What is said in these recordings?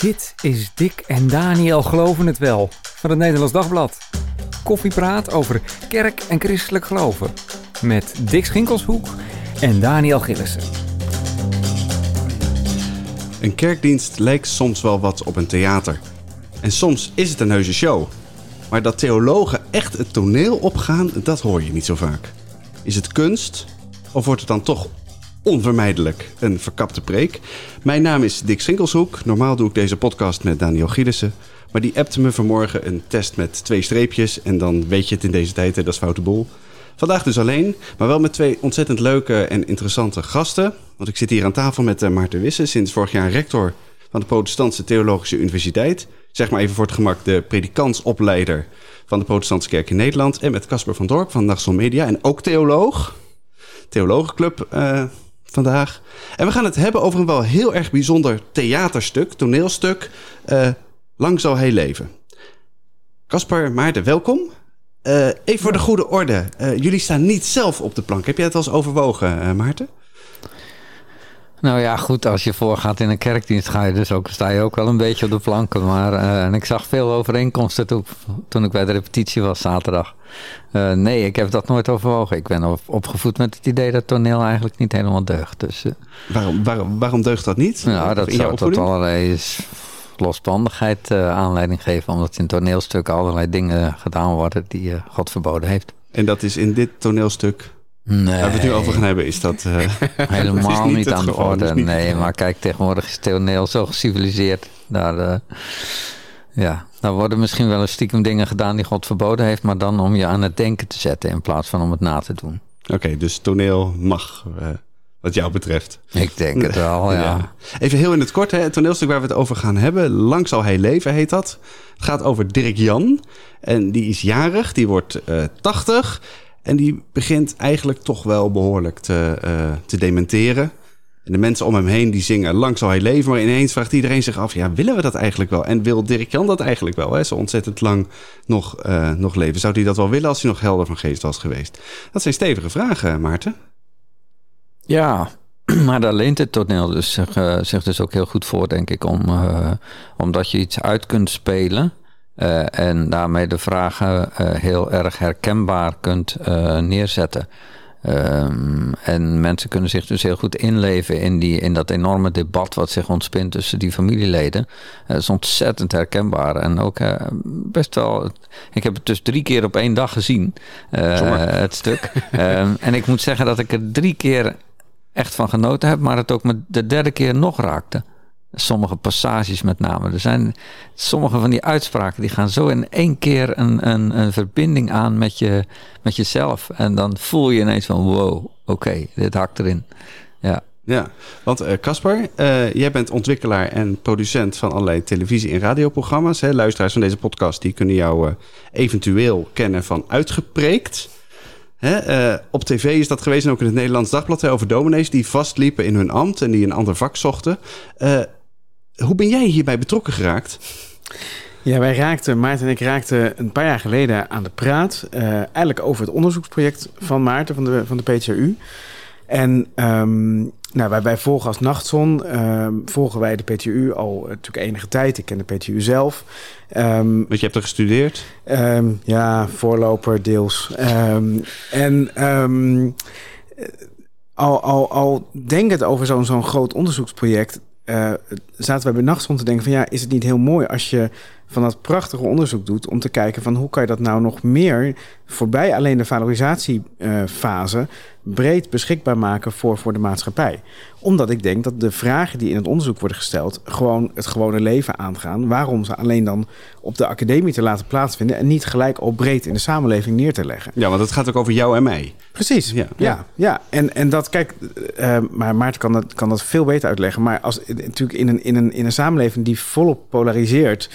Dit is Dick en Daniel Geloven het Wel van het Nederlands Dagblad. Koffiepraat over kerk en christelijk geloven. Met Dick Schinkelshoek en Daniel Gillissen. Een kerkdienst lijkt soms wel wat op een theater. En soms is het een heuse show. Maar dat theologen echt het toneel opgaan, dat hoor je niet zo vaak. Is het kunst? Of wordt het dan toch onvermijdelijk een verkapte preek? Mijn naam is Dick Sinkelshoek. Normaal doe ik deze podcast met Daniel Gielissen. Maar die appte me vanmorgen een test met twee streepjes. En dan weet je het in deze tijd, dat is foute boel. Vandaag dus alleen, maar wel met twee ontzettend leuke en interessante gasten. Want ik zit hier aan tafel met uh, Maarten Wisse, sinds vorig jaar rector van de Protestantse Theologische Universiteit. Zeg maar even voor het gemak de predikantsopleider van de Protestantse Kerk in Nederland. En met Casper van Dorp van Nachtson Media en ook theoloog. Theologenclub uh, vandaag. En we gaan het hebben over een wel heel erg bijzonder theaterstuk, toneelstuk. Uh, Lang zal hij leven. Casper, Maarten, welkom. Uh, even voor de goede orde. Uh, jullie staan niet zelf op de plank. Heb jij het al eens overwogen, Maarten? Nou ja, goed, als je voorgaat in een kerkdienst ga je dus ook, sta je ook wel een beetje op de planken. Maar, en ik zag veel overeenkomsten toen, toen ik bij de repetitie was zaterdag. nee, ik heb dat nooit overwogen. Ik ben opgevoed met het idee dat toneel eigenlijk niet helemaal deugt. Dus, waarom, waarom, waarom deugt dat niet? Nou, dat zou tot allerlei losbandigheid aanleiding geven. Omdat in toneelstukken allerlei dingen gedaan worden die God verboden heeft. En dat is in dit toneelstuk. Nee. Waar we het nu over gaan hebben, is dat. Uh, Helemaal niet, niet aan de orde. Nee, maar kijk, tegenwoordig is toneel zo geciviliseerd. Daar, ja, daar worden misschien wel een stiekem dingen gedaan die God verboden heeft. Maar dan om je aan het denken te zetten in plaats van om het na te doen. Oké, okay, dus toneel mag wat jou betreft. Ik denk het wel, ja. Even heel in het kort, hè, het toneelstuk waar we het over gaan hebben. Lang zal hij leven, heet dat. Het gaat over Dirk Jan. En die is jarig, die wordt uh, 80. En die begint eigenlijk toch wel behoorlijk te, uh, te dementeren. En de mensen om hem heen die zingen Lang zal hij leven. Maar ineens vraagt iedereen zich af, ja, willen we dat eigenlijk wel? En wil Dirk Jan dat eigenlijk wel? Hè? Zo ontzettend lang nog, uh, nog leven. Zou hij dat wel willen als hij nog helder van geest was geweest? Dat zijn stevige vragen, Maarten. Ja, maar daar leent het toneel dus zich dus ook heel goed voor, denk ik, om, uh, omdat je iets uit kunt spelen. Uh, en daarmee de vragen heel erg herkenbaar kunt neerzetten. Um, en mensen kunnen zich dus heel goed inleven in, die, in dat enorme debat wat zich ontspint tussen die familieleden. Dat is ontzettend herkenbaar. En ook best wel. Ik heb het dus drie keer op één dag gezien, het stuk. um, en ik moet zeggen dat ik er drie keer echt van genoten heb, maar het ook met de derde keer nog raakte. Sommige passages met name. Er zijn sommige van die uitspraken die gaan zo in één keer een, een, een verbinding aan met, je, met jezelf. En dan voel je ineens van wow, oké, dit hakt erin. Ja. Ja, want Casper, uh, uh, jij bent ontwikkelaar en producent van allerlei televisie- en radioprogramma's. Hè? Luisteraars van deze podcast die kunnen jou uh, eventueel kennen van Uitgepreekt. Hè, op tv is dat geweest en ook in het Nederlands Dagblad over dominees die vastliepen in hun ambt en die een ander vak zochten. Hoe ben jij hierbij betrokken geraakt? Ja, wij raakten, Maarten en ik raakten een paar jaar geleden aan de praat. Uh, eigenlijk over het onderzoeksproject van Maarten van de, van de PTU. En um, nou, wij, wij volgen als Nachtzon, um, volgen wij de PTU al natuurlijk enige tijd. Ik ken de PTU zelf. Um, Want je hebt er gestudeerd? Ja, voorloper deels. en al, al, al denk het over zo'n zo'n groot onderzoeksproject... Uh, zaten wij bij Nachtzon te denken van ja, is het niet heel mooi als je van dat prachtige onderzoek doet om te kijken van hoe kan je dat nou nog meer voorbij alleen de valorisatiefase breed beschikbaar maken voor, voor de maatschappij. Omdat ik denk dat de vragen die in het onderzoek worden gesteld gewoon het gewone leven aangaan. Waarom ze alleen dan op de academie te laten plaatsvinden en niet gelijk al breed in de samenleving neer te leggen. Ja, want het gaat ook over jou en mij. Precies. Ja, ja, ja. En, en dat, kijk, uh, maar Maarten kan dat, kan dat veel beter uitleggen. Maar als natuurlijk in een, in een, in een samenleving die volop polariseert.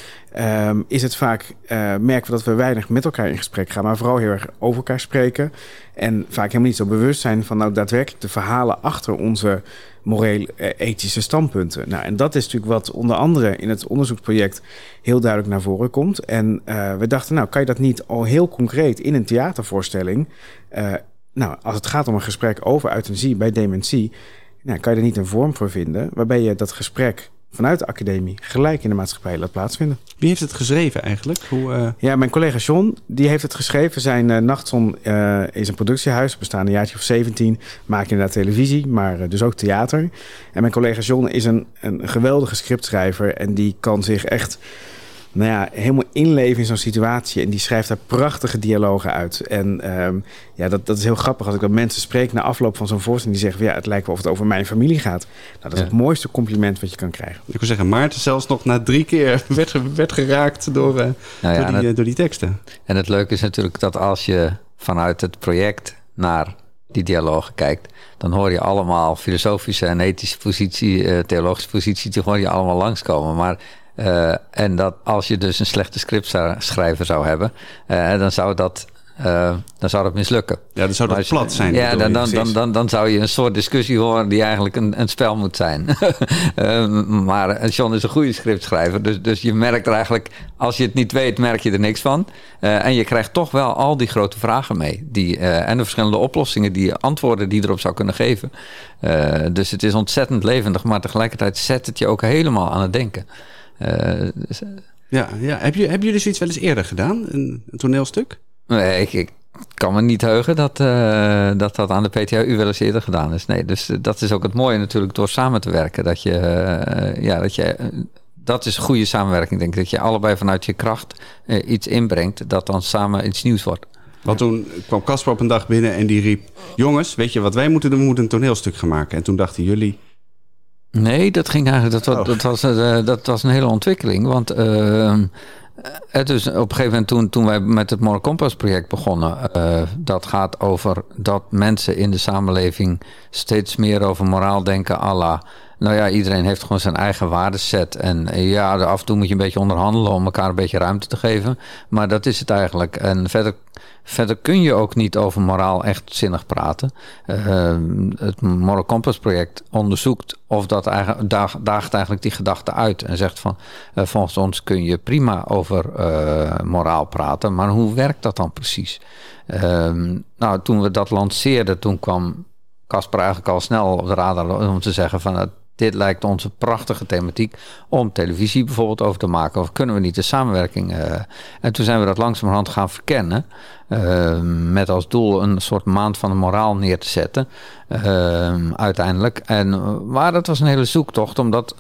Um, is het vaak, uh, merken we dat we weinig met elkaar in gesprek gaan, maar vooral heel erg over elkaar spreken. En vaak helemaal niet zo bewust zijn van nou daadwerkelijk de verhalen achter onze moreel-ethische standpunten. Nou, en dat is natuurlijk wat onder andere in het onderzoeksproject heel duidelijk naar voren komt. En uh, we dachten, nou, kan je dat niet al heel concreet in een theatervoorstelling. Uh, nou, als het gaat om een gesprek over euthanasie bij dementie, nou, kan je er niet een vorm voor vinden waarbij je dat gesprek vanuit de academie gelijk in de maatschappij laat plaatsvinden. Wie heeft het geschreven eigenlijk? Hoe, uh... Ja, mijn collega John, die heeft het geschreven. Zijn uh, Nachtzon uh, is een productiehuis, bestaat een jaartje of 17. Maakt inderdaad televisie, maar dus ook theater. En mijn collega John is een, een geweldige scriptschrijver en die kan zich echt nou ja, helemaal inleven in zo'n situatie. En die schrijft daar prachtige dialogen uit. En um, ja, dat, dat is heel grappig als ik dat mensen spreek na afloop van zo'n voorstelling. Die zeggen, ja, het lijkt wel of het over mijn familie gaat. Nou, dat is Ja. het mooiste compliment wat je kan krijgen. Ik wil zeggen, Maarten zelfs nog na drie keer werd, werd geraakt door, eh, Nou ja, door, die, het- eh, door die teksten. En het leuke is natuurlijk dat als je vanuit het project naar die dialogen kijkt, dan hoor je allemaal filosofische en ethische positie, eh, theologische positie, die hoor je allemaal langskomen. Maar eh, en dat als je dus een slechte scriptschrijver zou hebben, eh, dan zou dat. eh, dan zou dat mislukken. Ja, dan zou dat als plat zijn. Ja, dan, dan, dan, dan, dan zou je een soort discussie horen die eigenlijk een, een spel moet zijn. Maar John is een goede scriptschrijver. Dus, dus je merkt er eigenlijk, als je het niet weet, merk je er niks van. En je krijgt toch wel al die grote vragen mee. Die, en de verschillende oplossingen, die antwoorden die je erop zou kunnen geven. Dus het is ontzettend levendig, maar tegelijkertijd zet het je ook helemaal aan het denken. Eh, dus, Ja, ja. Heb je, hebben jullie zoiets wel eens eerder gedaan? Een, een toneelstuk? Nee, ik, ik kan me niet heugen dat, eh, dat dat aan de PTHU wel eens eerder gedaan is. Nee, dus eh, dat is ook het mooie natuurlijk door samen te werken. Dat je, ja, dat je, dat is goede samenwerking, denk ik. Dat je allebei vanuit je kracht iets inbrengt dat dan samen iets nieuws wordt. Want toen kwam Casper op een dag binnen en die riep... Jongens, weet je wat wij moeten doen? We moeten een toneelstuk gaan maken. En toen dachten jullie... Nee, dat ging eigenlijk. Dat, was- Oh. dat, was, eh, dat was een hele ontwikkeling. Want eh, het is op een gegeven moment toen, toen wij met het Moral Compass project begonnen. eh, dat gaat over dat mensen in de samenleving steeds meer over moraal denken. la, nou ja, iedereen heeft gewoon zijn eigen waardeset. En ja, af en toe moet je een beetje onderhandelen om elkaar een beetje ruimte te geven. Maar dat is het eigenlijk. En verder, verder kun je ook niet over moraal echt zinnig praten. Eh, het Moral Compass project onderzoekt of dat eigenlijk, daag- daagt eigenlijk die gedachte uit. En zegt van, eh, volgens ons kun je prima over eh, moraal praten. Maar hoe werkt dat dan precies? Ehm, nou, toen we dat lanceerden, toen kwam Casper eigenlijk al snel op de radar om te zeggen van... dit lijkt ons een prachtige thematiek om televisie bijvoorbeeld over te maken. Of kunnen we niet de samenwerking... eh, en toen zijn we dat langzamerhand gaan verkennen. eh, met als doel een soort maand van de moraal neer te zetten. eh, uiteindelijk. En, maar dat was een hele zoektocht, omdat...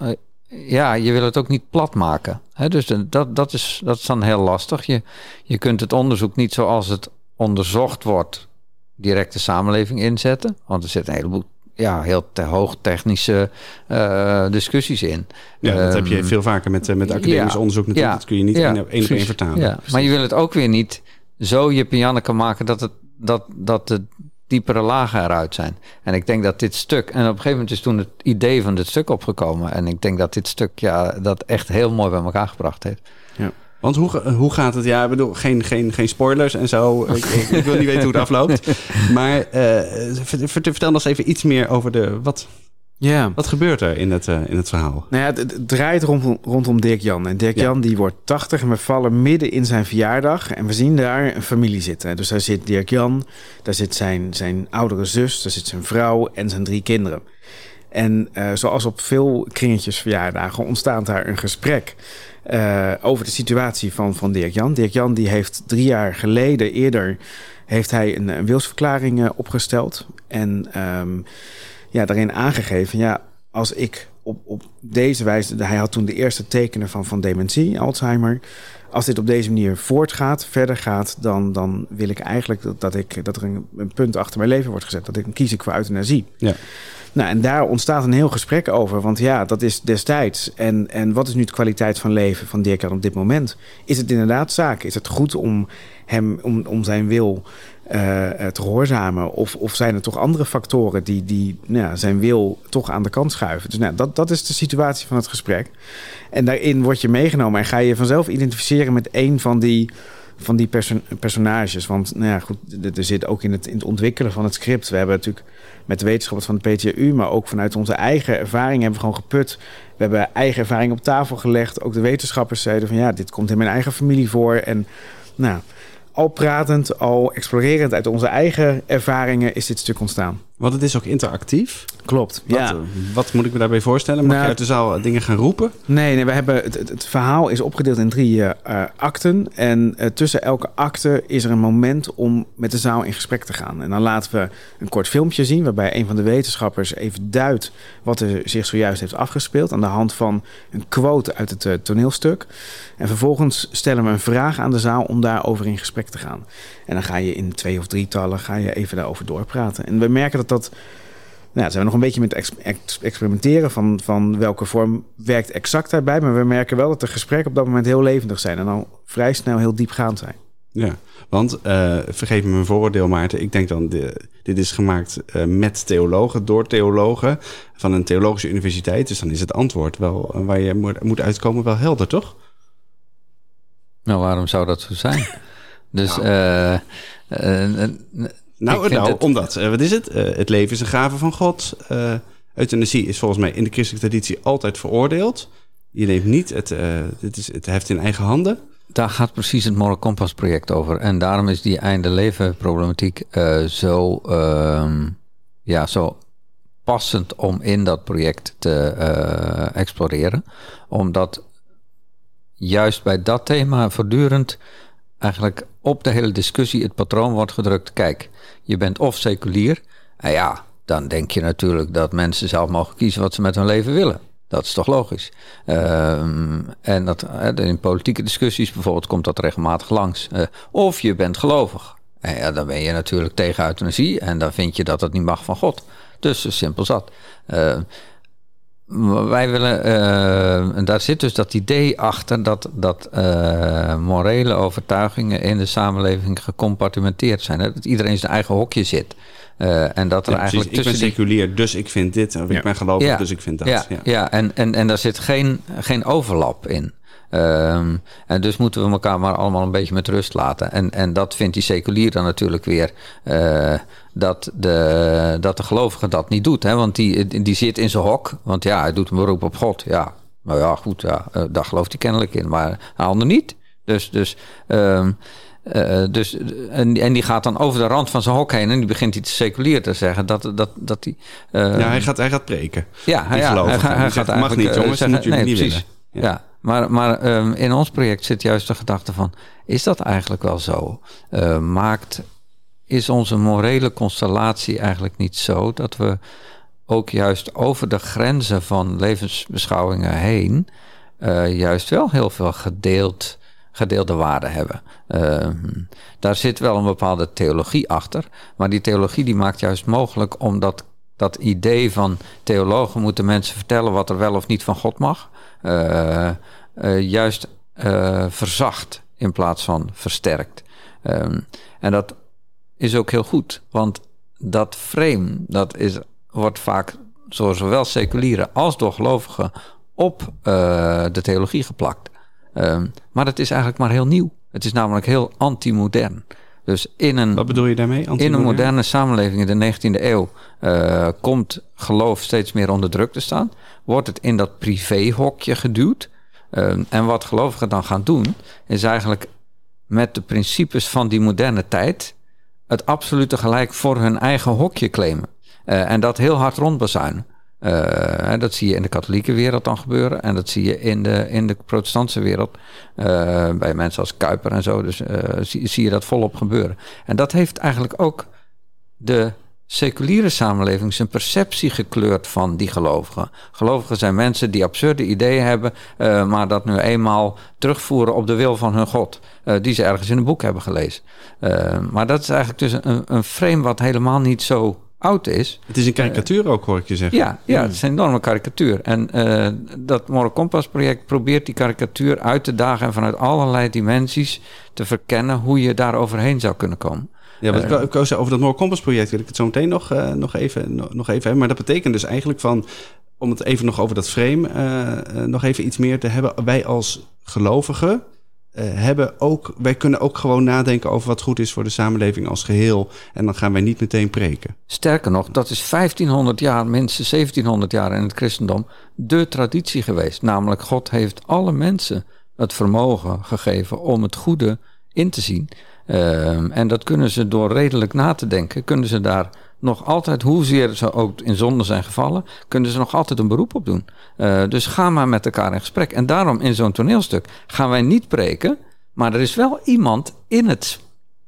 ja, je wil het ook niet plat maken. Dus dat, dat, is, dat is dan heel lastig. Je, je kunt het onderzoek niet zoals het onderzocht wordt direct de samenleving inzetten. Want er zit een heleboel ja, heel te hoog technische eh, discussies in. Ja, dat heb je Ehm, veel vaker met, eh, met academisch ja, onderzoek natuurlijk. ja, dat kun je niet ja, één één, op één precies. vertalen. Ja, maar je wil het ook weer niet zo je piano kan maken dat, het, dat, dat de diepere lagen eruit zijn. En ik denk dat dit stuk, en op een gegeven moment is toen het idee van dit stuk opgekomen. En ik denk dat dit stuk ja, dat echt heel mooi bij elkaar gebracht heeft. Want hoe, ga- hoe gaat het? Ja, ik bedoel, geen, geen, geen spoilers en zo. Ik, ik, ik wil niet weten hoe het afloopt. Maar eh, vert- vertel ons even iets meer over de... Wat, Ja. wat gebeurt er in het, eh, in het verhaal? Nou ja, het, het draait rondom, rondom Dirk Jan. En Dirk Ja. Jan die wordt 80 en we vallen midden in zijn verjaardag. En we zien daar een familie zitten. Dus daar zit Dirk Jan, daar zit zijn, zijn oudere zus, daar zit zijn vrouw en zijn drie kinderen. En eh, zoals op veel kringetjes verjaardagen ontstaat daar een gesprek eh, over de situatie van, van Dirk Jan. Dirk Jan die heeft drie jaar geleden eerder heeft hij een, wilsverklaring eh, opgesteld. En ehm, ja, daarin aangegeven, ja, als ik op, op deze wijze, hij had toen de eerste tekenen van, van dementie, Alzheimer. Als dit op deze manier voortgaat, verder gaat, dan, dan wil ik eigenlijk dat, dat, ik, dat er een, een punt achter mijn leven wordt gezet. Dat ik kies ik voor euthanasie. Ja. Nou, en daar ontstaat een heel gesprek over. Want ja, dat is destijds. En, en wat is nu de kwaliteit van leven van Dirk op dit moment? Is het inderdaad zaak? Is het goed om hem, om, om zijn wil eh, eh, te gehoorzamen? Of, of zijn er toch andere factoren die, die nou zijn wil toch aan de kant schuiven? Dus nou, dat, dat is de situatie van het gesprek. En daarin word je meegenomen en ga je vanzelf identificeren met een van die, van die perso- personages. Want nou ja, goed, er- er zit ook in het, in het ontwikkelen van het script. We hebben natuurlijk met de wetenschappers van de PTU, maar ook vanuit onze eigen ervaring hebben we gewoon geput. We hebben eigen ervaring op tafel gelegd. Ook de wetenschappers zeiden van ja, dit komt in mijn eigen familie voor. En nou, al pratend, al explorerend uit onze eigen ervaringen is dit stuk ontstaan. Want het is ook interactief. Klopt. Wat, ja. eh, wat moet ik me daarbij voorstellen? Mag Nou, je uit de zaal dingen gaan roepen? Nee, nee we hebben het, het, het verhaal is opgedeeld in drie eh, eh, akten. En eh, tussen elke akte is er een moment om met de zaal in gesprek te gaan. En dan laten we een kort filmpje zien waarbij een van de wetenschappers even duidt wat er zich zojuist heeft afgespeeld aan de hand van een quote uit het eh, toneelstuk. En vervolgens stellen we een vraag aan de zaal om daarover in gesprek te gaan. En dan ga je in twee of drietallen ga je even daarover doorpraten. En we merken dat dat nou, zijn we nog een beetje met ex ex experimenteren van, van welke vorm werkt exact daarbij. Maar we merken wel dat de gesprekken op dat moment heel levendig zijn en al vrij snel heel diepgaand zijn. Ja, want eh, vergeef me mijn vooroordeel, Maarten. Ik denk dan, de, dit is gemaakt eh, met theologen, door theologen van een theologische universiteit. Dus dan is het antwoord wel eh, waar je moet, moet uitkomen wel helder, toch? Nou, waarom zou dat zo zijn? Dus, Nou. Nou, nou het- omdat, eh, wat is het? Eh, het leven is een gave van God. Eh euthanasie is volgens mij in de christelijke traditie altijd veroordeeld. Je neemt niet, het, het, is, het heft in eigen handen. Daar gaat precies het Moral Compass project over. En daarom is die einde leven problematiek zo, ehm, ja, zo passend om in dat project te exploreren. Omdat juist bij dat thema voortdurend eigenlijk op de hele discussie het patroon wordt gedrukt. Kijk, je bent of seculier. En ja, dan denk je natuurlijk dat mensen zelf mogen kiezen wat ze met hun leven willen. Dat is toch logisch? Ehm, en dat, in politieke discussies bijvoorbeeld komt dat regelmatig langs. Eh, of je bent gelovig. En ja, dan ben je natuurlijk tegen euthanasie en dan vind je dat het niet mag van God. Dus simpel zat. Wij willen, eh, en daar zit dus dat idee achter dat, dat eh, morele overtuigingen in de samenleving gecompartimenteerd zijn. Hè? Dat iedereen in zijn eigen hokje zit. Eh, en dat er Ja, precies. eigenlijk Ik ben tussen die seculier, dus ik vind dit. Of Ja. ik ben gelovig, Ja. dus ik vind dat. ja, Ja. ja. en, en, en daar zit geen, geen overlap in. Ehm, en dus moeten we elkaar maar allemaal een beetje met rust laten. En, en dat vindt die seculier dan natuurlijk weer. eh, dat, de, dat de gelovige dat niet doet. Hè? Want die, die zit in zijn hok. Want ja, hij doet een beroep op God. Ja, nou ja, goed. Ja, eh, daar gelooft hij kennelijk in. Maar een ander niet. Dus, dus, ehm, eh, dus en, en die gaat dan over de rand van zijn hok heen. En die begint iets seculier te zeggen. Dat, dat, dat die, eh, Ja, hij gaat, hij gaat preken. ja, Die ja hij, hij zegt, gaat mag niet, jongens, dat zeggen, moeten jullie nee, niet precies. willen. Ja. Maar, maar ehm, in ons project zit juist de gedachte van... is dat eigenlijk wel zo? Eh, maakt, is onze morele constellatie eigenlijk niet zo... dat we ook juist over de grenzen van levensbeschouwingen heen... eh, juist wel heel veel gedeeld, gedeelde waarden hebben. Ehm, daar zit wel een bepaalde theologie achter... maar die theologie die maakt juist mogelijk om dat idee van theologen moeten mensen vertellen wat er wel of niet van God mag, juist eh, verzacht in plaats van versterkt. Ehm, en dat is ook heel goed, want dat frame dat is, wordt vaak door zowel seculieren als door gelovigen op eh, de theologie geplakt. Ehm, maar dat is eigenlijk maar heel nieuw. Het is namelijk heel anti-modern. Dus in een Wat bedoel je daarmee? in een moderne samenleving in de 19e eeuw eh, komt geloof steeds meer onder druk te staan. Wordt het in dat privéhokje geduwd. Eh, en wat gelovigen dan gaan doen, is eigenlijk met de principes van die moderne tijd het absolute gelijk voor hun eigen hokje claimen. Eh, en dat heel hard rondbazuinen. Eh, dat zie je in de katholieke wereld dan gebeuren. En dat zie je in de, in de protestantse wereld. eh, bij mensen als Kuiper en zo. Dus eh, zie, je dat volop gebeuren. En dat heeft eigenlijk ook de seculiere samenleving zijn perceptie gekleurd van die gelovigen. Gelovigen zijn mensen die absurde ideeën hebben, maar dat nu eenmaal terugvoeren op de wil van hun God, die ze ergens in een boek hebben gelezen. Maar dat is eigenlijk dus een, een frame wat helemaal niet zo oud is. Het is een karikatuur ook, hoor ik je zeggen. Ja, ja, het is een enorme karikatuur. En eh, dat Moral Compass project probeert die karikatuur uit te dagen en vanuit allerlei dimensies te verkennen hoe je daar overheen zou kunnen komen. Ja, want ik wou- ik over dat Moral Compass project wil ik het zo meteen nog, eh, nog, even, nog, even hebben. Maar dat betekent dus eigenlijk van, om het even nog over dat frame eh, eh, nog even iets meer te hebben. Wij als gelovigen eh, hebben ook, wij kunnen ook gewoon nadenken over wat goed is voor de samenleving als geheel. En dan gaan wij niet meteen preken. Sterker nog, dat is 1500 jaar, minstens 1700 jaar in het christendom, de traditie geweest. Namelijk, God heeft alle mensen het vermogen gegeven om het goede in te zien. Ehm, en dat kunnen ze door redelijk na te denken, kunnen ze daar nog altijd, hoezeer ze ook in zonde zijn gevallen, kunnen ze nog altijd een beroep op doen. Uh, dus ga maar met elkaar in gesprek. En daarom in zo'n toneelstuk gaan wij niet preken, maar er is wel iemand in het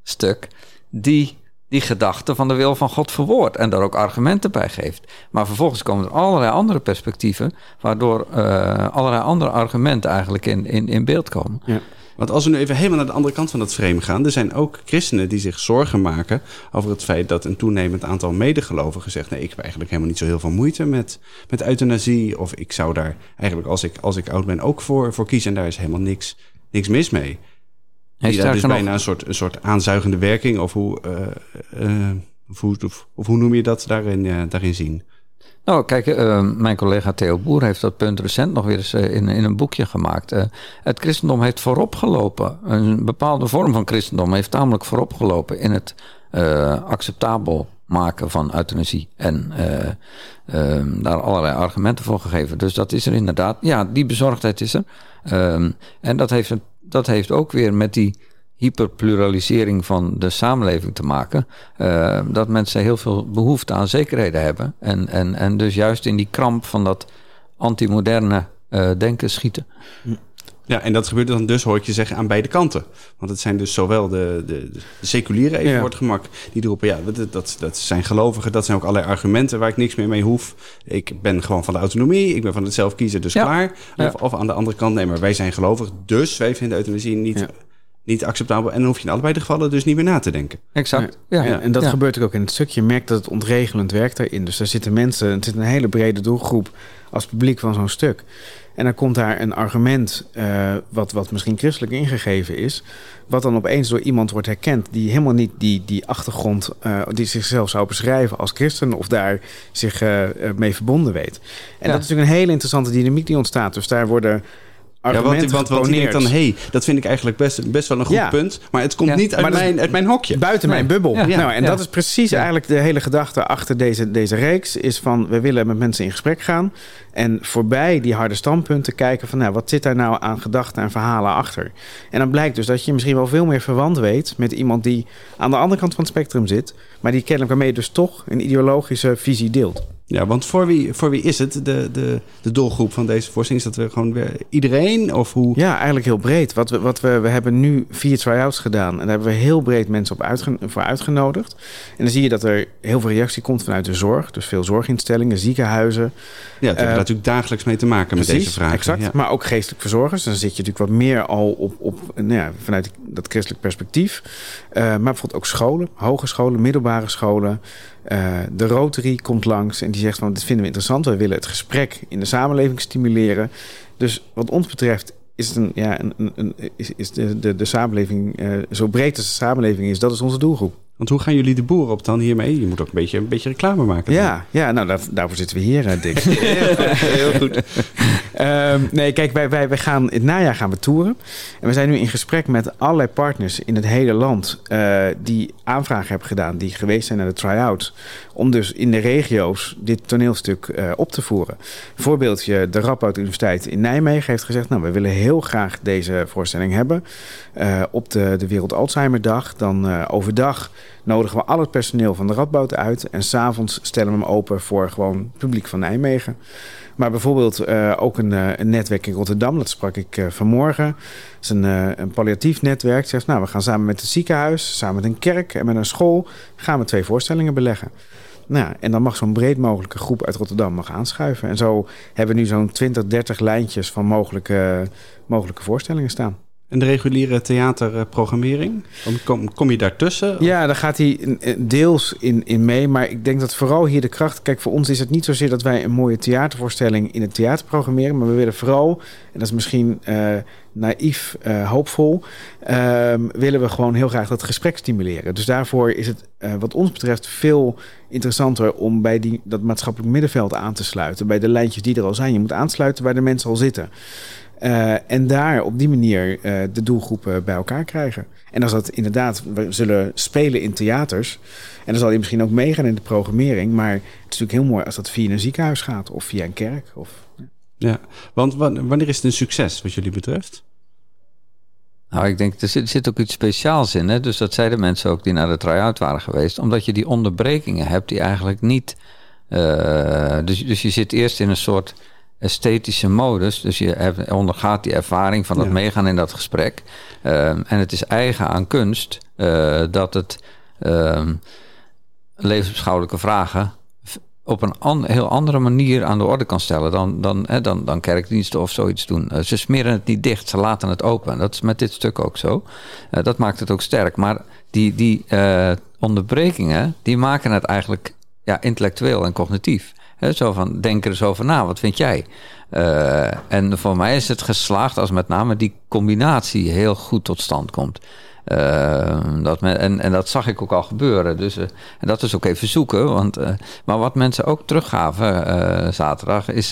stuk die die gedachte van de wil van God verwoordt en daar ook argumenten bij geeft. Maar vervolgens komen er allerlei andere perspectieven, waardoor uh, allerlei andere argumenten eigenlijk in, in, in beeld komen. Ja. Want als we nu even helemaal naar de andere kant van dat frame gaan, er zijn ook christenen die zich zorgen maken over het feit dat een toenemend aantal medegelovigen zegt: nee, ik heb eigenlijk helemaal niet zo heel veel moeite met, met euthanasie. Of ik zou daar eigenlijk, als ik, als ik oud ben, ook voor, voor kiezen. En daar is helemaal niks, niks mis mee. Heeft daar dus bijna een soort, een soort aanzuigende werking, of hoe, uh, uh, of, hoe, of, of, hoe noem je dat daarin, uh, daarin zien? Nou, kijk, mijn collega Theo Boer heeft dat punt recent nog weer eens in, in een boekje gemaakt. Het christendom heeft vooropgelopen. Een bepaalde vorm van christendom heeft tamelijk vooropgelopen in het acceptabel maken van euthanasie. En ehm, daar allerlei argumenten voor gegeven. Dus dat is er inderdaad. Ja, die bezorgdheid is er. Um, en dat heeft, dat heeft ook weer met die hyperpluralisering van de samenleving te maken. Uh, dat mensen heel veel behoefte aan zekerheden hebben. En, en, en dus juist in die kramp van dat antimoderne uh, denken schieten. Ja, en dat gebeurt dan dus, hoor ik je zeggen, aan beide kanten. Want het zijn dus zowel de, de, de seculiere, even ja. gemak, die roepen, ja, dat, dat, dat zijn gelovigen, dat zijn ook allerlei argumenten waar ik niks meer mee hoef. Ik ben gewoon van de autonomie, ik ben van het zelf kiezen, dus ja. klaar. Of, of, aan de andere kant, nee, maar wij zijn gelovig, dus wij vinden euthanasie niet... Ja niet acceptabel. En dan hoef je in allebei de gevallen dus niet meer na te denken. Exact. Ja, ja. en dat gebeurt ook in het stukje. Je merkt dat het ontregelend werkt daarin. Dus daar zitten mensen, het zit een hele brede doelgroep als publiek van zo'n stuk. En dan komt daar een argument, uh, wat, wat misschien christelijk ingegeven is, wat dan opeens door iemand wordt herkend die helemaal niet die, die achtergrond, uh, die zichzelf zou beschrijven als christen of daar zich uh, mee verbonden weet. En ja. dat is natuurlijk een hele interessante dynamiek die ontstaat. Dus daar worden ja, want, want, want denkt dan, hé, hey, dat vind ik eigenlijk best, best wel een goed ja. punt. Maar het komt ja. niet uit, mijn, uit mijn hokje. Buiten nee. mijn bubbel. Ja. Nou, en dat is precies eigenlijk de hele gedachte achter deze, deze reeks. Is van, we willen met mensen in gesprek gaan. En voorbij die harde standpunten kijken van, nou, wat zit daar nou aan gedachten en verhalen achter? En dan blijkt dus dat je misschien wel veel meer verwant weet met iemand die aan de andere kant van het spectrum zit. Maar die kennelijk waarmee je dus toch een ideologische visie deelt. Ja, want voor wie, voor wie is het de, de, de doelgroep van deze voorstelling? Is dat we gewoon weer iedereen? Of hoe? Ja, eigenlijk heel breed. Wat we, wat we, we hebben nu vier try-outs gedaan. En daar hebben we heel breed mensen op uitgen, voor uitgenodigd. En dan zie je dat er heel veel reactie komt vanuit de zorg. Dus veel zorginstellingen, ziekenhuizen. Ja, het heeft uh, natuurlijk dagelijks mee te maken precies, met deze vragen. Exact, ja. maar ook geestelijk verzorgers. Dan zit je natuurlijk wat meer al op, op nou ja, vanuit dat christelijk perspectief. Uh, maar bijvoorbeeld ook scholen, hogescholen, middelbare scholen. Uh, de Rotary komt langs en die zegt van dit vinden we interessant. We willen het gesprek in de samenleving stimuleren. Dus wat ons betreft is, het een, ja, een, een, een is, is de, de, de samenleving uh, zo breed als de samenleving is. Dat is onze doelgroep. Want hoe gaan jullie de boeren op dan hiermee? Je moet ook een beetje, een beetje reclame maken. Ja, ja nou daar, daarvoor zitten we hier, uh, Dick. heel goed. Um, nee, kijk, wij, wij, wij gaan het najaar gaan we toeren. En we zijn nu in gesprek met allerlei partners in het hele land... Uh, die aanvragen hebben gedaan, die geweest zijn naar de try-out... om dus in de regio's dit toneelstuk uh, op te voeren. Voorbeeldje, de Radboud Universiteit in Nijmegen heeft gezegd... nou, we willen heel graag deze voorstelling hebben... Uh, op de, de Wereld Alzheimer Dag. Dan overdag nodigen we al het personeel van de Radboud uit... en s'avonds stellen we hem open voor gewoon publiek van Nijmegen... Maar bijvoorbeeld uh, ook een, uh, een, netwerk in Rotterdam, dat sprak ik uh, vanmorgen. Dat is een, een palliatief netwerk. Zegt, nou, we gaan samen met het ziekenhuis, samen met een kerk en met een school... gaan we twee voorstellingen beleggen. Nou, en dan mag zo'n breed mogelijke groep uit Rotterdam mag aanschuiven. En zo hebben we nu zo'n 20, 30 lijntjes van mogelijke, mogelijke voorstellingen staan. En de reguliere theaterprogrammering? Kom, kom je daartussen? Ja, daar gaat hij deels in, in mee. Maar ik denk dat vooral hier de kracht... Kijk, voor ons is het niet zozeer dat wij een mooie theatervoorstelling in het theater programmeren. Maar we willen vooral, en dat is misschien uh, naïef, uh, hoopvol... Uh, willen we gewoon heel graag dat gesprek stimuleren. Dus daarvoor is het wat ons betreft veel interessanter... om bij die, dat maatschappelijk middenveld aan te sluiten. Bij de lijntjes die er al zijn. Je moet aansluiten waar de mensen al zitten. Uh, en daar op die manier uh, de doelgroepen bij elkaar krijgen. En als dat inderdaad, we zullen spelen in theaters. En dan zal je misschien ook meegaan in de programmering. Maar het is natuurlijk heel mooi als dat via een ziekenhuis gaat of via een kerk. Of, ja. ja, want wanneer is het een succes wat jullie betreft? Nou, ik denk, er zit, zit ook iets speciaals in. Hè? Dus dat zeiden mensen ook die naar de try-out waren geweest. Omdat je die onderbrekingen hebt die eigenlijk niet... Uh, dus, dus je zit eerst in een soort esthetische modus. Dus je ondergaat die ervaring van dat meegaan in dat gesprek. Uh, en het is eigen aan kunst uh, dat het uh, levensbeschouwelijke vragen op een an, heel andere manier aan de orde kan stellen dan, dan, hè, dan, dan kerkdiensten of zoiets doen. Uh, ze smeren het niet dicht, ze laten het open. Dat is met dit stuk ook zo. Uh, dat maakt het ook sterk. Maar die, die onderbrekingen, die maken het eigenlijk ja, intellectueel en cognitief. Zo van, denk er eens over na, wat vind jij? Uh, en voor mij is het geslaagd als met name die combinatie heel goed tot stand komt. Uh, dat men, en, en dat zag ik ook al gebeuren. Dus, uh, en dat is ook even zoeken. Want, maar wat mensen ook teruggaven zaterdag is.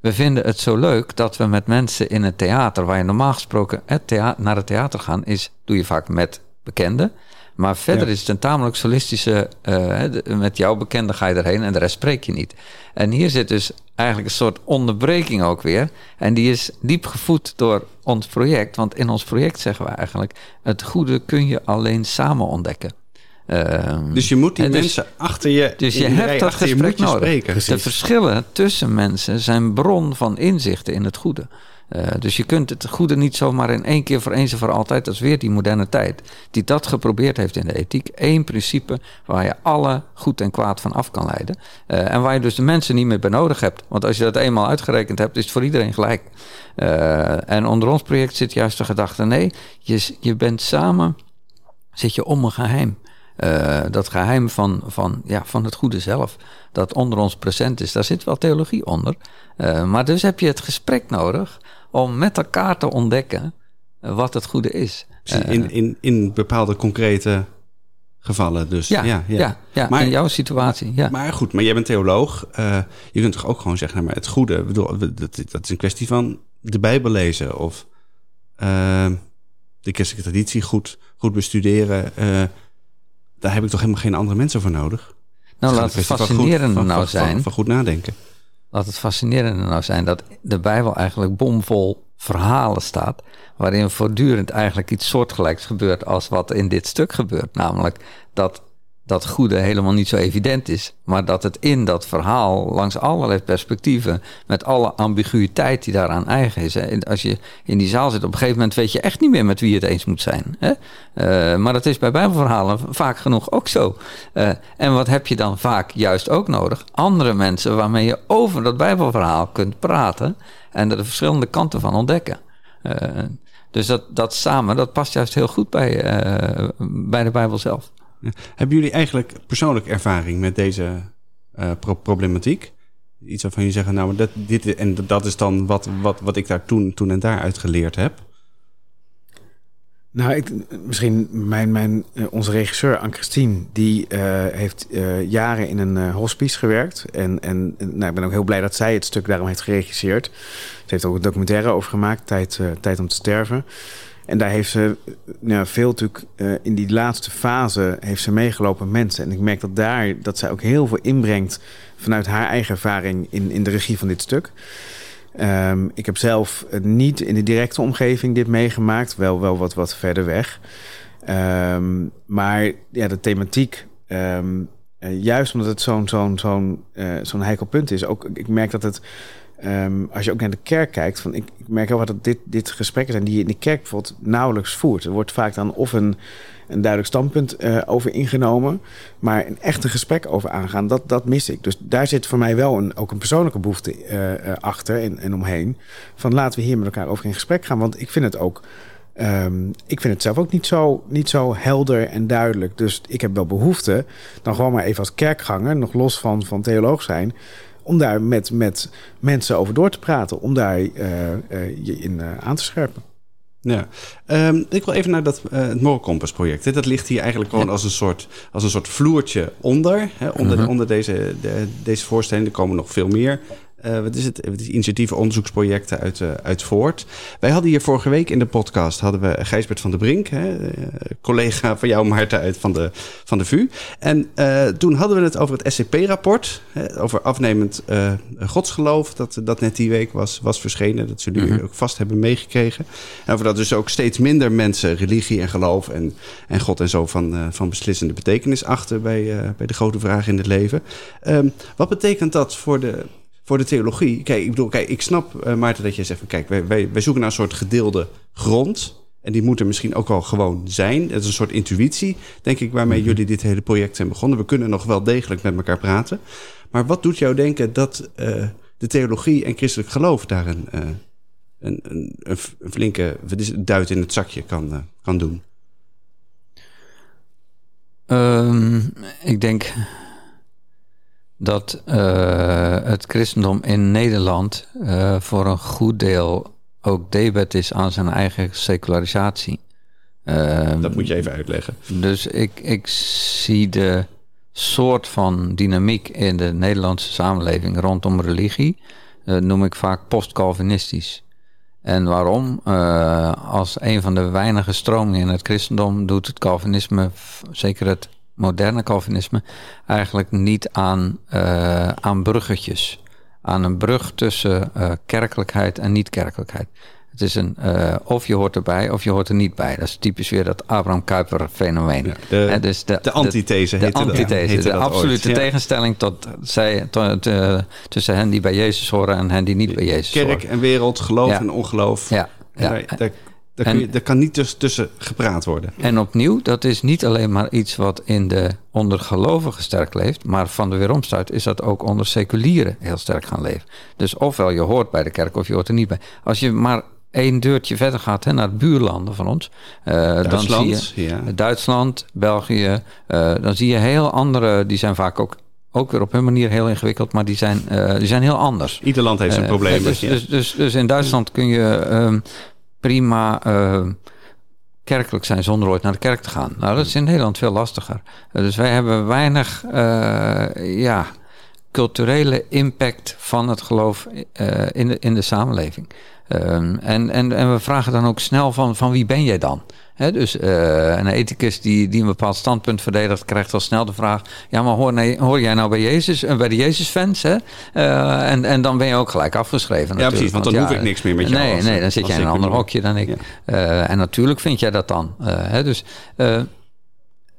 we vinden het zo leuk dat we met mensen in het theater, waar je normaal gesproken het naar het theater gaan, is, doe je vaak met bekenden. Maar verder is het een tamelijk solistische. Uh, met jouw bekende ga je erheen en de rest spreek je niet. En hier zit dus eigenlijk een soort onderbreking ook weer. En die is diep gevoed door ons project. Want in ons project zeggen we eigenlijk: het goede kun je alleen samen ontdekken. Uh, dus je moet die dus, mensen achter je. Dus je hebt dat gesprek nodig. Spreken, de verschillen tussen mensen zijn bron van inzichten in het goede. Uh, dus je kunt het goede niet zomaar in één keer voor eens en voor altijd. Dat is weer die moderne tijd. Die dat geprobeerd heeft in de ethiek. Eén principe waar je alle goed en kwaad van af kan leiden. Uh, en waar je dus de mensen niet meer bij nodig hebt. Want als je dat eenmaal uitgerekend hebt, is het voor iedereen gelijk. Uh, en onder ons project zit juist de gedachte: nee, je, je bent samen, zit je om een geheim. Dat geheim van, van, ja, van het goede zelf, dat onder ons present is, daar zit wel theologie onder. Maar dus heb je het gesprek nodig om met elkaar te ontdekken wat het goede is. In, in, in bepaalde concrete gevallen dus. Ja, ja, ja. ja, maar, in jouw situatie. Ja. Maar goed, maar jij bent theoloog. Uh, je kunt toch ook gewoon zeggen, nou, maar het goede, bedoel, dat, dat is een kwestie van de Bijbel lezen of uh, de christelijke traditie goed, goed bestuderen. Uh, daar heb ik toch helemaal geen andere mensen voor nodig. Nou, laat het fascinerende nou van, zijn. Van, van goed nadenken. Laat het fascinerende nou zijn dat de Bijbel eigenlijk bomvol verhalen staat. waarin voortdurend eigenlijk iets soortgelijks gebeurt als wat in dit stuk gebeurt. Namelijk dat dat goede helemaal niet zo evident is. Maar dat het in dat verhaal langs allerlei perspectieven, met alle ambiguïteit die daaraan eigen is. Als je in die zaal zit, op een gegeven moment weet je echt niet meer met wie je het eens moet zijn. Hè. Uh, maar dat is bij Bijbelverhalen vaak genoeg ook zo. Uh, en wat heb je dan vaak juist ook nodig? Andere mensen waarmee je over dat Bijbelverhaal kunt praten en er de verschillende kanten van ontdekken. Uh, dus dat, dat samen, dat past juist heel goed bij, bij de Bijbel zelf. Hebben jullie eigenlijk persoonlijk ervaring met deze pro problematiek? Iets waarvan je zeggen, nou, dat, dit, en dat is dan wat, wat, wat ik daar toen, toen en daar geleerd heb? Nou, ik, misschien mijn, mijn, uh, onze regisseur Anne-Christine... die uh, heeft jaren in een hospice gewerkt. En, en nou, ik ben ook heel blij dat zij het stuk daarom heeft geregisseerd. Ze heeft ook een documentaire over gemaakt, Tijd, Tijd om te sterven. En daar heeft ze nou, veel natuurlijk uh, in die laatste fase heeft ze meegelopen mensen. En ik merk dat daar dat zij ook heel veel inbrengt vanuit haar eigen ervaring in, in de regie van dit stuk. Um, ik heb zelf niet in de directe omgeving dit meegemaakt, wel, wel wat, wat verder weg. Um, maar ja, de thematiek, um, uh, juist omdat het zo'n zo'n zo'n zo'n heikel punt is, ook ik merk dat het Um, als je ook naar de kerk kijkt, van ik, ik merk heel hard dat dit, dit gesprekken zijn die je in de kerk bijvoorbeeld nauwelijks voert. Er wordt vaak dan of een, een duidelijk standpunt uh, over ingenomen, maar een echte gesprek over aangaan, dat, dat mis ik. Dus daar zit voor mij wel een, ook een persoonlijke behoefte uh, achter en, en omheen. Van laten we hier met elkaar over in gesprek gaan, want ik vind het ook. Um, ik vind het zelf ook niet zo, niet zo helder en duidelijk. Dus ik heb wel behoefte, dan gewoon maar even als kerkganger, nog los van, van theoloog zijn, om daar met, met mensen over door te praten, om daar uh, uh, je in uh, aan te scherpen. Ja, um, ik wil even naar dat, het Moral Compass project. Hè. Dat ligt hier eigenlijk gewoon als, een soort, als een soort vloertje onder. Hè, onder, -huh. onder deze, de, deze voorstelling. Er komen nog veel meer uh, wat is het? Het is initiatieven, onderzoeksprojecten uit, uh, uit voort. Wij hadden hier vorige week in de podcast hadden we Gijsbert van der Brink, hè, uh, collega van jou, Maarten, uit van de, van de VU. En toen hadden we het over het SCP-rapport, over afnemend godsgeloof, dat, dat net die week was, was verschenen. Dat zullen jullie mm -hmm. ook vast hebben meegekregen. En over dat dus ook steeds minder mensen religie en geloof en, en God en zo van, van beslissende betekenis achter bij, bij de grote vragen in het leven. Um, wat betekent dat voor de voor de theologie. Kijk, ik bedoel, kijk, ik snap, uh, Maarten, dat jij zegt van kijk, wij, wij, wij zoeken naar een soort gedeelde grond. En die moet er misschien ook wel gewoon zijn. Het is een soort intuïtie, denk ik, waarmee -hmm. jullie dit hele project zijn begonnen. We kunnen nog wel degelijk met elkaar praten. Maar wat doet jou denken dat uh, de theologie en christelijk geloof daar een, uh, een, een, een, flinke duit in het zakje kan, kan doen? Um, ik denk dat uh, het christendom in Nederland uh, voor een goed deel ook debet is aan zijn eigen secularisatie. Uh, dat moet je even uitleggen. Dus ik, ik zie de soort van dynamiek in de Nederlandse samenleving rondom religie, noem ik vaak post-Calvinistisch. En waarom? als een van de weinige stromingen in het christendom doet het Calvinisme, zeker het moderne Calvinisme eigenlijk niet aan, uh, aan bruggetjes. Aan een brug tussen uh, kerkelijkheid en niet-kerkelijkheid. Het is een, uh, of je hoort erbij of je hoort er niet bij. Dat is typisch weer dat Abraham Kuyper fenomeen. De, dus de, de antithese. De, de antithese, de absolute ooit. tegenstelling tot, zij, tot, uh, tussen hen die bij Jezus horen en hen die niet bij Jezus Kerk horen. Kerk en wereld, geloof ja. en ongeloof. Ja. ja. Daar, daar, daar, en, je, daar, kan niet tussen, tussen gepraat worden. En opnieuw, dat is niet alleen maar iets wat in de onder gelovigen sterk leeft, maar van de weeromstuit is dat ook onder seculieren heel sterk gaan leven. Dus ofwel je hoort bij de kerk of je hoort er niet bij. Als je maar één deurtje verder gaat hè, naar buurlanden van ons. Uh, Duitsland, dan zie je ja. Duitsland, België. Uh, dan zie je heel andere, die zijn vaak ook ook weer op hun manier heel ingewikkeld, maar die zijn, uh, die zijn heel anders. Ieder land heeft zijn problemen. Dus, ja. dus, dus, dus, in Duitsland kun je um, prima uh, kerkelijk zijn zonder ooit naar de kerk te gaan. Nou, dat is in Nederland veel lastiger. Uh, dus wij hebben weinig uh, ja, culturele impact van het geloof in, de, in de samenleving. Um, en, en, en we vragen dan ook snel van, van wie ben jij dan? He, dus uh, een ethicus die, die een bepaald standpunt verdedigt, krijgt al snel de vraag: ja, maar hoor, nee, hoor jij nou bij Jezus, uh, bij de Jezus-fans? Uh, en, en dan ben je ook gelijk afgeschreven. Ja, precies, want dan hoef ik niks meer met jou. Nee, als, nee dan zit jij in een ander hokje dan ik. Ja. en natuurlijk vind jij dat dan. He, dus,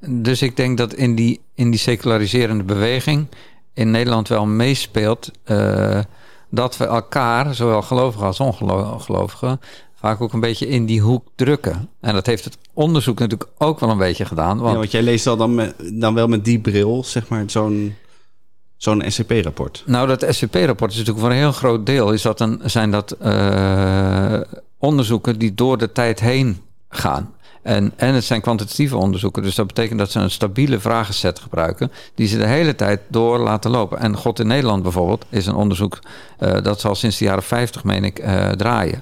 dus ik denk dat in die, in die seculariserende beweging in Nederland wel meespeelt dat we elkaar, zowel gelovigen als ongelovigen, vaak ook een beetje in die hoek drukken. En dat heeft het onderzoek natuurlijk ook wel een beetje gedaan. Want, ja, want jij leest al dan, met, dan wel met die bril, zeg maar, zo'n zo'n SCP-rapport. Nou, dat SCP-rapport is natuurlijk voor een heel groot deel... Is dat een, zijn dat uh, onderzoeken die door de tijd heen gaan. En, en het zijn kwantitatieve onderzoeken. Dus dat betekent dat ze een stabiele vragenset gebruiken. die ze de hele tijd door laten lopen. En God in Nederland bijvoorbeeld is een onderzoek. Uh, dat zal sinds de jaren 50, meen ik, uh, draaien.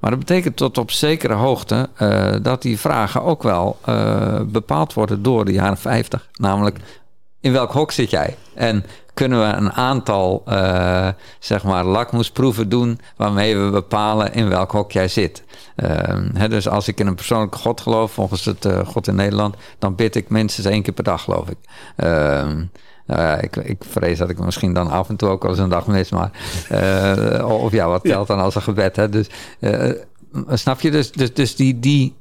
Maar dat betekent tot op zekere hoogte uh, dat die vragen ook wel bepaald worden door de jaren 50. Namelijk, in welk hok zit jij? En kunnen we een aantal uh, zeg maar lakmoesproeven doen waarmee we bepalen in welk hok jij zit. Uh, hè, dus als ik in een persoonlijke God geloof, volgens het uh, God in Nederland, dan bid ik minstens één keer per dag, geloof ik. Uh, ik, ik, vrees dat ik misschien dan af en toe ook wel eens een dag mis, maar. of ja, wat telt dan als een gebed? Hè? Dus, snap je? Dus, dus, dus die, die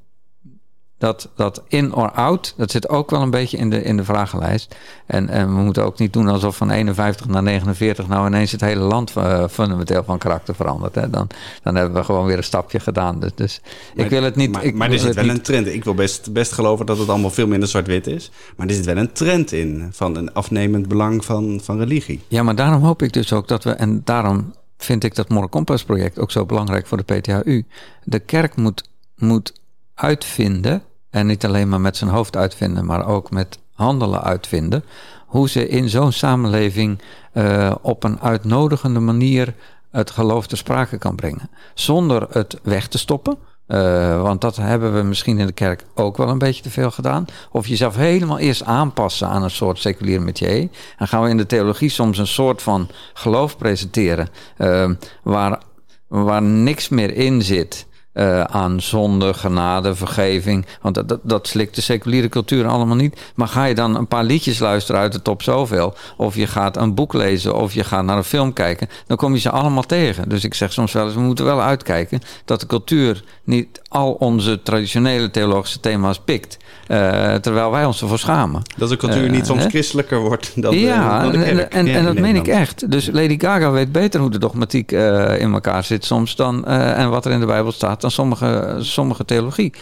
dat, dat in or out, dat zit ook wel een beetje in de, in de vragenlijst. En, en we moeten ook niet doen alsof van 51 naar 49 nou ineens het hele land uh, fundamenteel van karakter verandert. Hè. Dan, dan hebben we gewoon weer een stapje gedaan. Dus, dus maar, ik wil het niet. Maar, ik maar er zit wel niet... een trend. Ik wil best, best geloven dat het allemaal veel minder zwart-wit is. Maar er zit wel een trend in van een afnemend belang van, van religie. Ja, maar daarom hoop ik dus ook dat we, en daarom vind ik dat Compass project ook zo belangrijk voor de PTHU. De kerk moet, moet uitvinden, en niet alleen maar met zijn hoofd uitvinden, maar ook met handelen uitvinden, hoe ze in zo'n samenleving uh, op een uitnodigende manier het geloof te sprake kan brengen. Zonder het weg te stoppen, Uh, want dat hebben we misschien in de kerk ook wel een beetje te veel gedaan. Of jezelf helemaal eerst aanpassen aan een soort seculier métier. En gaan we in de theologie soms een soort van geloof presenteren. Uh, waar, waar niks meer in zit. Uh, aan zonde, genade, vergeving. Want dat, dat, dat, slikt de seculiere cultuur allemaal niet. Maar ga je dan een paar liedjes luisteren uit de top zoveel... of je gaat een boek lezen of je gaat naar een film kijken... dan kom je ze allemaal tegen. Dus ik zeg soms wel eens, we moeten wel uitkijken... dat de cultuur niet al onze traditionele theologische thema's pikt... Uh, terwijl wij ons ervoor schamen. Dat de cultuur niet uh, soms christelijker wordt dan ja, de, dan de kerk. En, en, en dat meen ik echt. Dus Lady Gaga weet beter hoe de dogmatiek in elkaar zit soms dan... en wat er in de Bijbel staat dan sommige, sommige theologie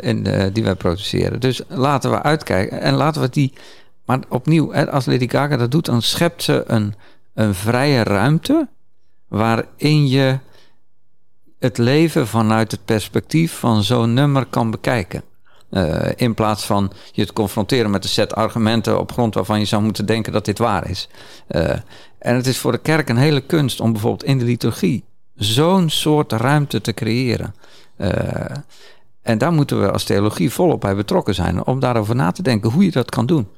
in de, die wij produceren. Dus laten we uitkijken en laten we die... Maar opnieuw, als Lady dat doet, dan schept ze een, een vrije ruimte... waarin je het leven vanuit het perspectief van zo'n nummer kan bekijken. Uh, in plaats van je te confronteren met een set argumenten op grond waarvan je zou moeten denken dat dit waar is. Uh, en het is voor de kerk een hele kunst om bijvoorbeeld in de liturgie zo'n soort ruimte te creëren. Uh, en daar moeten we als theologie volop bij betrokken zijn om daarover na te denken hoe je dat kan doen.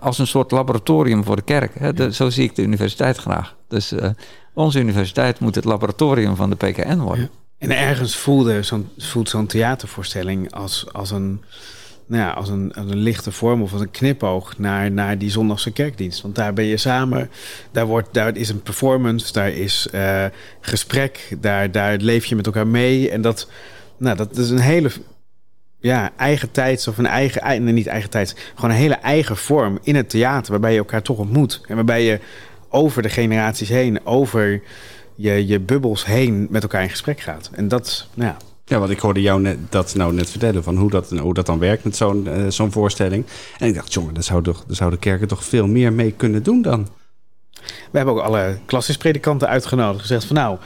als een soort laboratorium voor de kerk. Hè? De, zo zie ik de universiteit graag. Dus onze universiteit moet het laboratorium van de PKN worden. Ja. En ergens voelde zo'n, voelt zo'n theatervoorstelling als, als, een, nou ja, als, een, een lichte vorm of als een knipoog naar, naar die zondagse kerkdienst. Want daar ben je samen, daar, wordt, daar is een performance, daar is uh, gesprek, daar, daar leef je met elkaar mee. En dat, nou, dat is een hele ja, eigen tijds of een eigen, nee, niet eigen tijds, gewoon een hele eigen vorm in het theater waarbij je elkaar toch ontmoet. En waarbij je over de generaties heen, over je, je bubbels heen met elkaar in gesprek gaat. En dat, nou ja. Ja, want ik hoorde jou dat nou net vertellen van hoe dat, hoe dat dan werkt met zo'n uh, zo'n voorstelling. En ik dacht, jongen, daar zouden zou de kerken toch veel meer mee kunnen doen dan. We hebben ook alle klassispredikanten uitgenodigd. Gezegd van nou,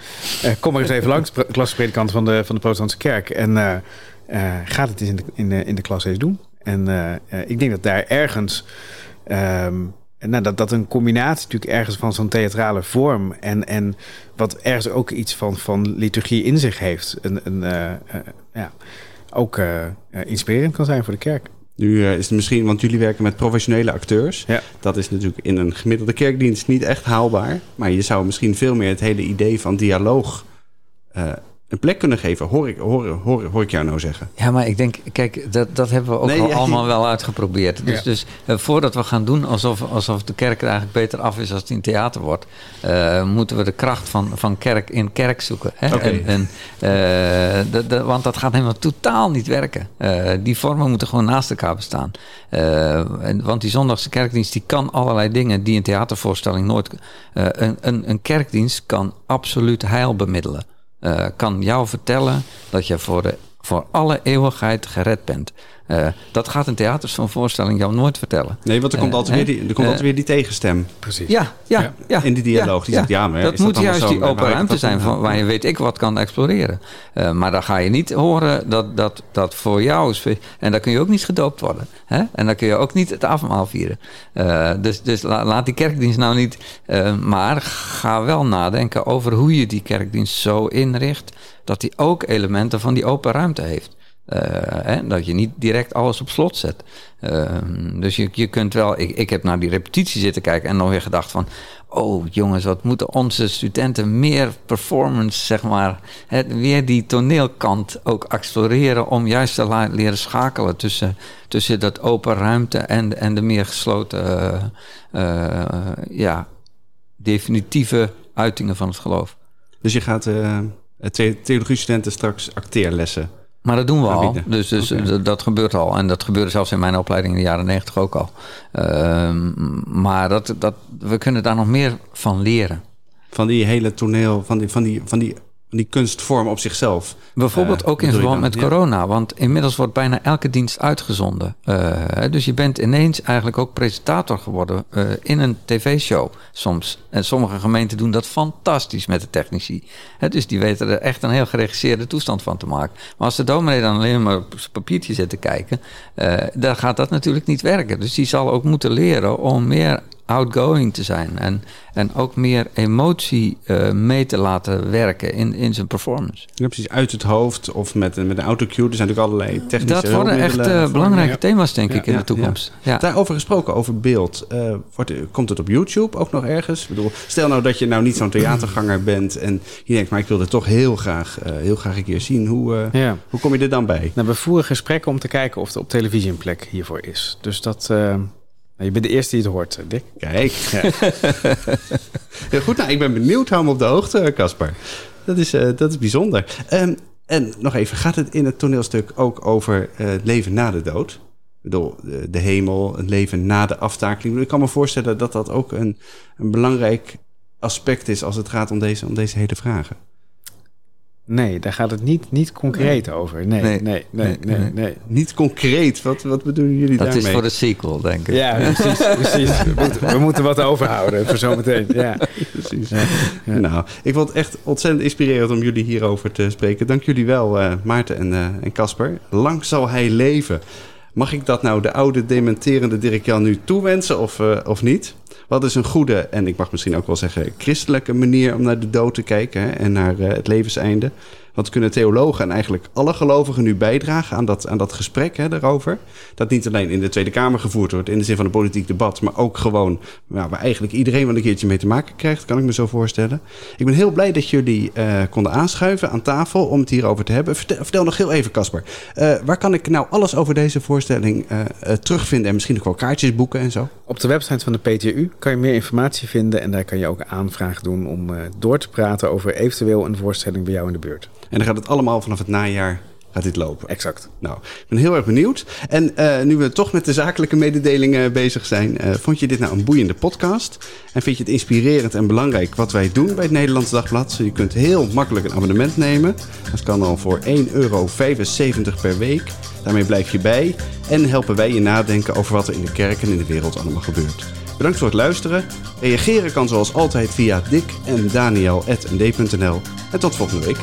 uh, kom maar eens even langs, klassispredikanten van de, van de protestantse kerk. En uh, gaat het eens in de, in in de klas eens doen. En ik denk dat daar ergens... Um, nou, dat, dat een combinatie natuurlijk ergens van zo'n theatrale vorm en, en wat ergens ook iets van, van liturgie in zich heeft, een, een, uh, uh, ja, ook uh, inspirerend kan zijn voor de kerk. Nu is het misschien, want jullie werken met professionele acteurs. Ja. Dat is natuurlijk in een gemiddelde kerkdienst niet echt haalbaar. Maar je zou misschien veel meer het hele idee van dialoog een plek kunnen geven, hoor ik, hoor, hoor, hoor ik jou nou zeggen. Ja, maar ik denk, kijk, dat, dat hebben we ook nee, al ja, allemaal wel uitgeprobeerd. Dus, ja. dus uh, voordat we gaan doen alsof, alsof de kerk er eigenlijk beter af is als het in theater wordt, uh, moeten we de kracht van, van kerk in kerk zoeken. Hè? Okay. En, en, uh, de, de, want dat gaat helemaal totaal niet werken. die vormen moeten gewoon naast elkaar bestaan. En, want die zondagse kerkdienst die kan allerlei dingen die een theatervoorstelling nooit. een, een, een kerkdienst kan absoluut heil bemiddelen uh, kan jou vertellen dat je voor, de, voor alle eeuwigheid gered bent. Uh, dat gaat een theaters van voorstelling jou nooit vertellen. Nee, want er komt, uh, altijd, weer die, er komt altijd weer die tegenstem. Precies. Ja, ja, ja. In die dialoog. Die ja, zegt, ja, maar dat moet dat juist die open ruimte zijn van, waar je weet ik wat kan exploreren. Uh, maar dan ga je niet horen dat dat, dat voor jou is. En dan kun je ook niet gedoopt worden. Hè? En dan kun je ook niet het avondmaal vieren. dus dus la, laat die kerkdienst nou niet. maar ga wel nadenken over hoe je die kerkdienst zo inricht. dat die ook elementen van die open ruimte heeft. Uh, hè, dat je niet direct alles op slot zet. Uh, dus je, je kunt wel. Ik, ik heb naar die repetitie zitten kijken en nog weer gedacht van. Oh jongens, wat moeten onze studenten meer performance, zeg maar. Hè, weer die toneelkant ook exploreren. om juist te leren schakelen tussen, tussen dat open ruimte en, en de meer gesloten. Uh, ja, definitieve uitingen van het geloof. Dus je gaat theologie-studenten straks acteerlessen maar dat doen we al. Dus, dus okay. dat gebeurt al. En dat gebeurde zelfs in mijn opleiding in de jaren negentig ook al. Uh, maar dat, dat, we kunnen daar nog meer van leren. Van die hele toneel, van die, van die, van die die kunstvorm op zichzelf. Bijvoorbeeld uh, ook in verband met corona, want inmiddels wordt bijna elke dienst uitgezonden. Uh, dus je bent ineens eigenlijk ook presentator geworden uh, in een tv-show soms. En sommige gemeenten doen dat fantastisch met de technici. dus die weten er echt een heel geregisseerde toestand van te maken. Maar als de dominee dan alleen maar op zijn papiertje zit te kijken, dan gaat dat natuurlijk niet werken. Dus die zal ook moeten leren om meer outgoing te zijn. En, en ook meer emotie uh, mee te laten werken in, in zijn performance. Ja, precies. Uit het hoofd of met, met een autocue. Er zijn natuurlijk allerlei technische Dat worden echt uh, belangrijke thema's, denk ik, in de toekomst. Ja. Daarover gesproken, over beeld. Uh, wordt, komt het op YouTube ook nog ergens? Ik bedoel, stel nou dat je nou niet zo'n theaterganger bent... en je denkt, maar ik wil dit toch heel graag, heel graag een keer zien. Hoe, hoe kom je er dan bij? Nou, we voeren gesprekken om te kijken of er op televisie een plek hiervoor is. Dus dat... Je bent de eerste die het hoort, Dick. Kijk. Ja. Goed, nou, ik ben benieuwd. Hou me op de hoogte, Casper. Dat is, uh, dat is bijzonder. Um, en nog even, gaat het in het toneelstuk ook over het leven na de dood? De, de hemel, het leven na de aftakeling. Ik kan me voorstellen dat dat ook een, een belangrijk aspect is als het gaat om deze, om deze hele vragen. Nee, daar gaat het niet, niet concreet over. Nee nee nee, nee nee nee, Niet concreet? Wat, wat bedoelen jullie dat daarmee? Dat is voor de sequel, denk ik. Ja, precies. precies. We, moeten, we moeten wat overhouden voor zometeen. Ja, precies. Ja, ja. Nou, ik vond het echt ontzettend inspirerend om jullie hierover te spreken. Dank jullie wel, uh, Maarten en Casper. Uh, Lang zal hij leven. Mag ik dat nou de oude dementerende Dirk Jan nu toewensen of, uh, of niet? Wat is een goede, en ik mag misschien ook wel zeggen, christelijke manier om naar de dood te kijken hè, en naar uh, het levenseinde? Want kunnen theologen en eigenlijk alle gelovigen nu bijdragen aan dat, aan dat gesprek hè, daarover? Dat niet alleen in de Tweede Kamer gevoerd wordt in de zin van een politiek debat, maar ook gewoon nou, waar eigenlijk iedereen wel een keertje mee te maken krijgt, kan ik me zo voorstellen. Ik ben heel blij dat jullie uh, konden aanschuiven aan tafel om het hierover te hebben. Vertel, nog heel even, Casper. Uh, waar kan ik nou alles over deze voorstelling uh, terugvinden en misschien ook wel kaartjes boeken en zo? Op de website van de PTU kan je meer informatie vinden en daar kan je ook aanvraag doen om door te praten over eventueel een voorstelling bij jou in de buurt. En dan gaat het allemaal vanaf het najaar gaat dit lopen. Exact. Nou, ik ben heel erg benieuwd. En uh, nu we toch met de zakelijke mededelingen bezig zijn, uh, vond je dit nou een boeiende podcast? En vind je het inspirerend en belangrijk wat wij doen bij het Nederlands Dagblad? Je kunt heel makkelijk een abonnement nemen. Dat kan al voor 1,75 euro per week. Daarmee blijf je bij en helpen wij je nadenken over wat er in de kerk en in de wereld allemaal gebeurt. Bedankt voor het luisteren. Reageren kan zoals altijd via dik en daniel.nd.nl. En tot volgende week.